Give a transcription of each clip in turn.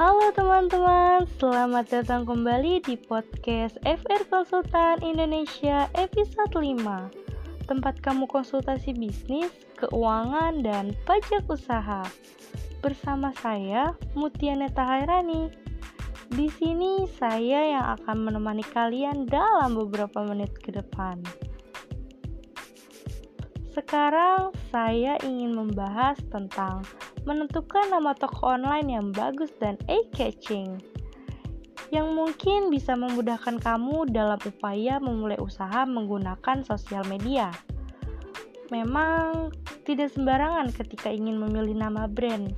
Halo teman-teman, selamat datang kembali di podcast FR Konsultan Indonesia episode 5 Tempat kamu konsultasi bisnis, keuangan, dan pajak usaha. Bersama saya, Mutia Neta Hairani Di sini saya yang akan menemani kalian dalam beberapa menit ke depan. Sekarang saya ingin membahas tentang menentukan nama toko online yang bagus dan eye-catching yang mungkin bisa memudahkan kamu dalam upaya memulai usaha menggunakan sosial media. Memang tidak sembarangan ketika ingin memilih nama brand,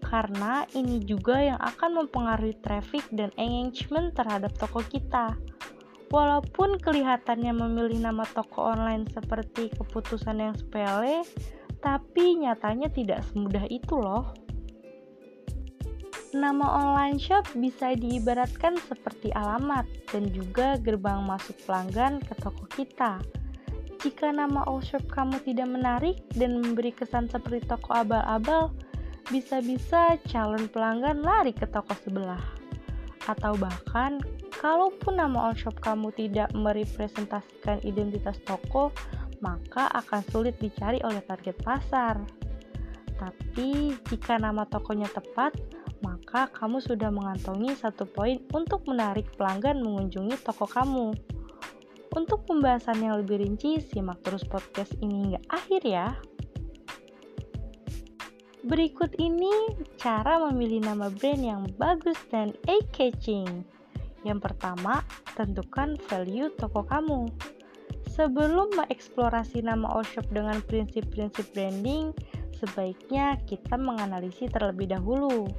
karena ini juga yang akan mempengaruhi traffic dan engagement terhadap toko kita. Walaupun kelihatannya memilih nama toko online seperti keputusan yang sepele, tapi nyatanya tidak semudah itu loh. Nama online shop bisa diibaratkan seperti alamat dan juga gerbang masuk pelanggan ke toko kita. Jika nama all shop kamu tidak menarik dan memberi kesan seperti toko abal-abal, bisa-bisa calon pelanggan lari ke toko sebelah. Atau bahkan, kalaupun nama all shop kamu tidak merepresentasikan identitas toko, maka akan sulit dicari oleh target pasar. Tapi jika nama tokonya tepat, maka kamu sudah mengantongi satu poin untuk menarik pelanggan mengunjungi toko kamu. Untuk pembahasan yang lebih rinci, simak terus podcast ini hingga akhir ya. Berikut ini cara memilih nama brand yang bagus dan eye-catching. Yang pertama, tentukan value toko kamu. Sebelum mengeksplorasi nama all shop dengan prinsip-prinsip branding, sebaiknya kita menganalisis terlebih dahulu.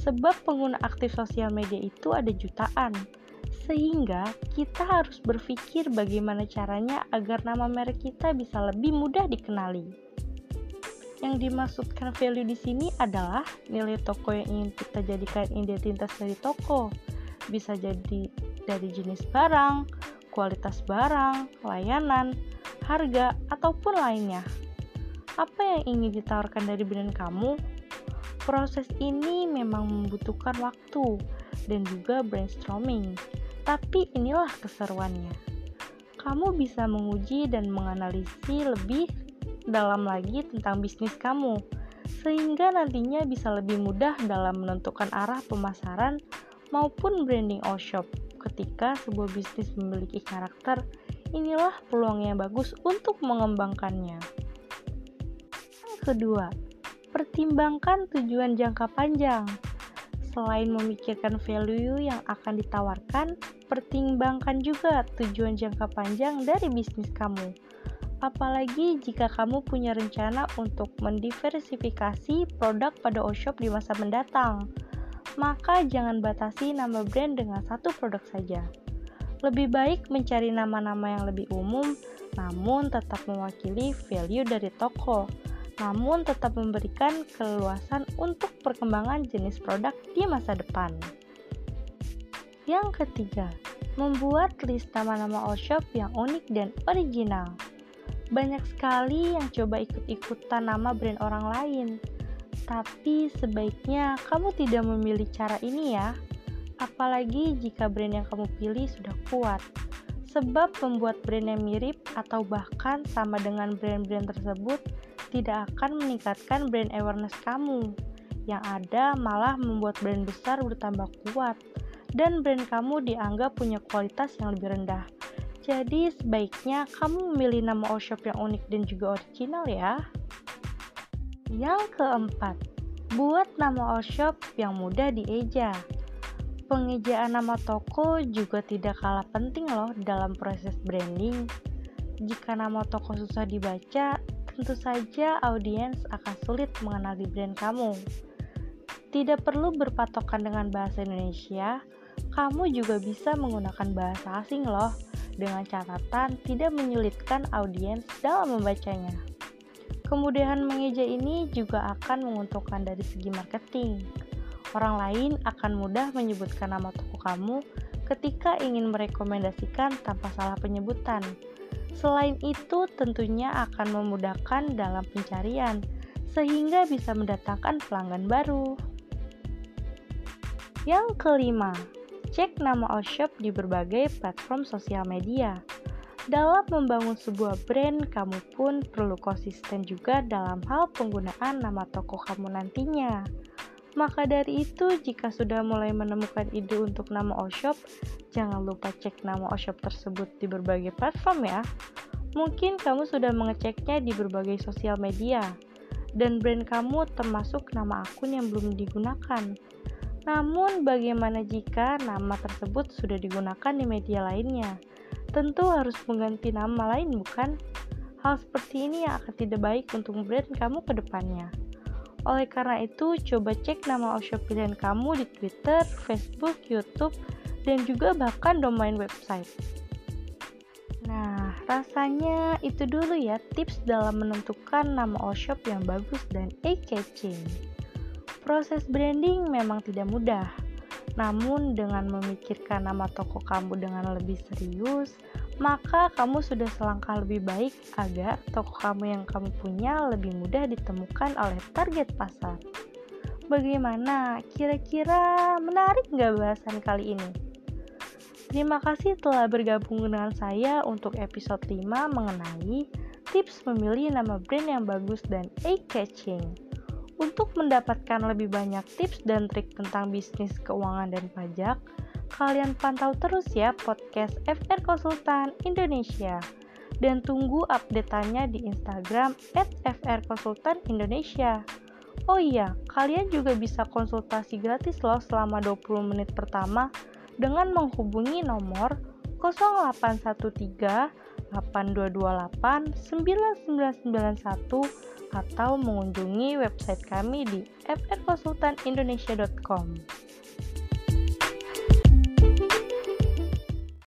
Sebab pengguna aktif sosial media itu ada jutaan, sehingga kita harus berpikir bagaimana caranya agar nama merek kita bisa lebih mudah dikenali. Yang dimaksudkan value di sini adalah nilai toko yang ingin kita jadikan identitas dari toko. Bisa jadi dari jenis barang, kualitas barang, layanan, harga, ataupun lainnya. Apa yang ingin ditawarkan dari brand kamu? Proses ini memang membutuhkan waktu dan juga brainstorming, tapi inilah keseruannya. Kamu bisa menguji dan menganalisis lebih dalam lagi tentang bisnis kamu, sehingga nantinya bisa lebih mudah dalam menentukan arah pemasaran maupun branding all shop ketika sebuah bisnis memiliki karakter, inilah peluang yang bagus untuk mengembangkannya. Yang kedua, pertimbangkan tujuan jangka panjang. Selain memikirkan value yang akan ditawarkan, pertimbangkan juga tujuan jangka panjang dari bisnis kamu. Apalagi jika kamu punya rencana untuk mendiversifikasi produk pada Oshop di masa mendatang maka jangan batasi nama brand dengan satu produk saja. Lebih baik mencari nama-nama yang lebih umum, namun tetap mewakili value dari toko, namun tetap memberikan keluasan untuk perkembangan jenis produk di masa depan. Yang ketiga, membuat list nama-nama all shop yang unik dan original. Banyak sekali yang coba ikut-ikutan nama brand orang lain, tapi sebaiknya kamu tidak memilih cara ini ya, apalagi jika brand yang kamu pilih sudah kuat. Sebab membuat brand yang mirip atau bahkan sama dengan brand-brand tersebut tidak akan meningkatkan brand awareness kamu. Yang ada malah membuat brand besar bertambah kuat dan brand kamu dianggap punya kualitas yang lebih rendah. Jadi sebaiknya kamu memilih nama all shop yang unik dan juga original ya. Yang keempat, buat nama all shop yang mudah dieja. Pengejaan nama toko juga tidak kalah penting loh dalam proses branding. Jika nama toko susah dibaca, tentu saja audiens akan sulit mengenali brand kamu. Tidak perlu berpatokan dengan bahasa Indonesia, kamu juga bisa menggunakan bahasa asing loh, dengan catatan tidak menyulitkan audiens dalam membacanya. Kemudahan mengeja ini juga akan menguntungkan dari segi marketing. Orang lain akan mudah menyebutkan nama toko kamu ketika ingin merekomendasikan tanpa salah penyebutan. Selain itu, tentunya akan memudahkan dalam pencarian, sehingga bisa mendatangkan pelanggan baru. Yang kelima, cek nama all shop di berbagai platform sosial media. Dalam membangun sebuah brand, kamu pun perlu konsisten juga dalam hal penggunaan nama toko kamu nantinya. Maka dari itu, jika sudah mulai menemukan ide untuk nama all shop, jangan lupa cek nama all shop tersebut di berbagai platform ya. Mungkin kamu sudah mengeceknya di berbagai sosial media, dan brand kamu termasuk nama akun yang belum digunakan. Namun, bagaimana jika nama tersebut sudah digunakan di media lainnya? Tentu harus mengganti nama lain, bukan? Hal seperti ini yang akan tidak baik untuk brand kamu ke depannya. Oleh karena itu, coba cek nama all pilihan kamu di Twitter, Facebook, YouTube, dan juga bahkan domain website. Nah, rasanya itu dulu ya tips dalam menentukan nama all shop yang bagus dan eye-catching. Proses branding memang tidak mudah, namun dengan memikirkan nama toko kamu dengan lebih serius, maka kamu sudah selangkah lebih baik agar toko kamu yang kamu punya lebih mudah ditemukan oleh target pasar. Bagaimana? Kira-kira menarik nggak bahasan kali ini? Terima kasih telah bergabung dengan saya untuk episode 5 mengenai tips memilih nama brand yang bagus dan eye-catching. Untuk mendapatkan lebih banyak tips dan trik tentang bisnis keuangan dan pajak, kalian pantau terus ya podcast FR Konsultan Indonesia. Dan tunggu update-nya di Instagram at FR Konsultan Indonesia. Oh iya, kalian juga bisa konsultasi gratis loh selama 20 menit pertama dengan menghubungi nomor 0813 8228 9991 atau mengunjungi website kami di frkonsultanindonesia.com.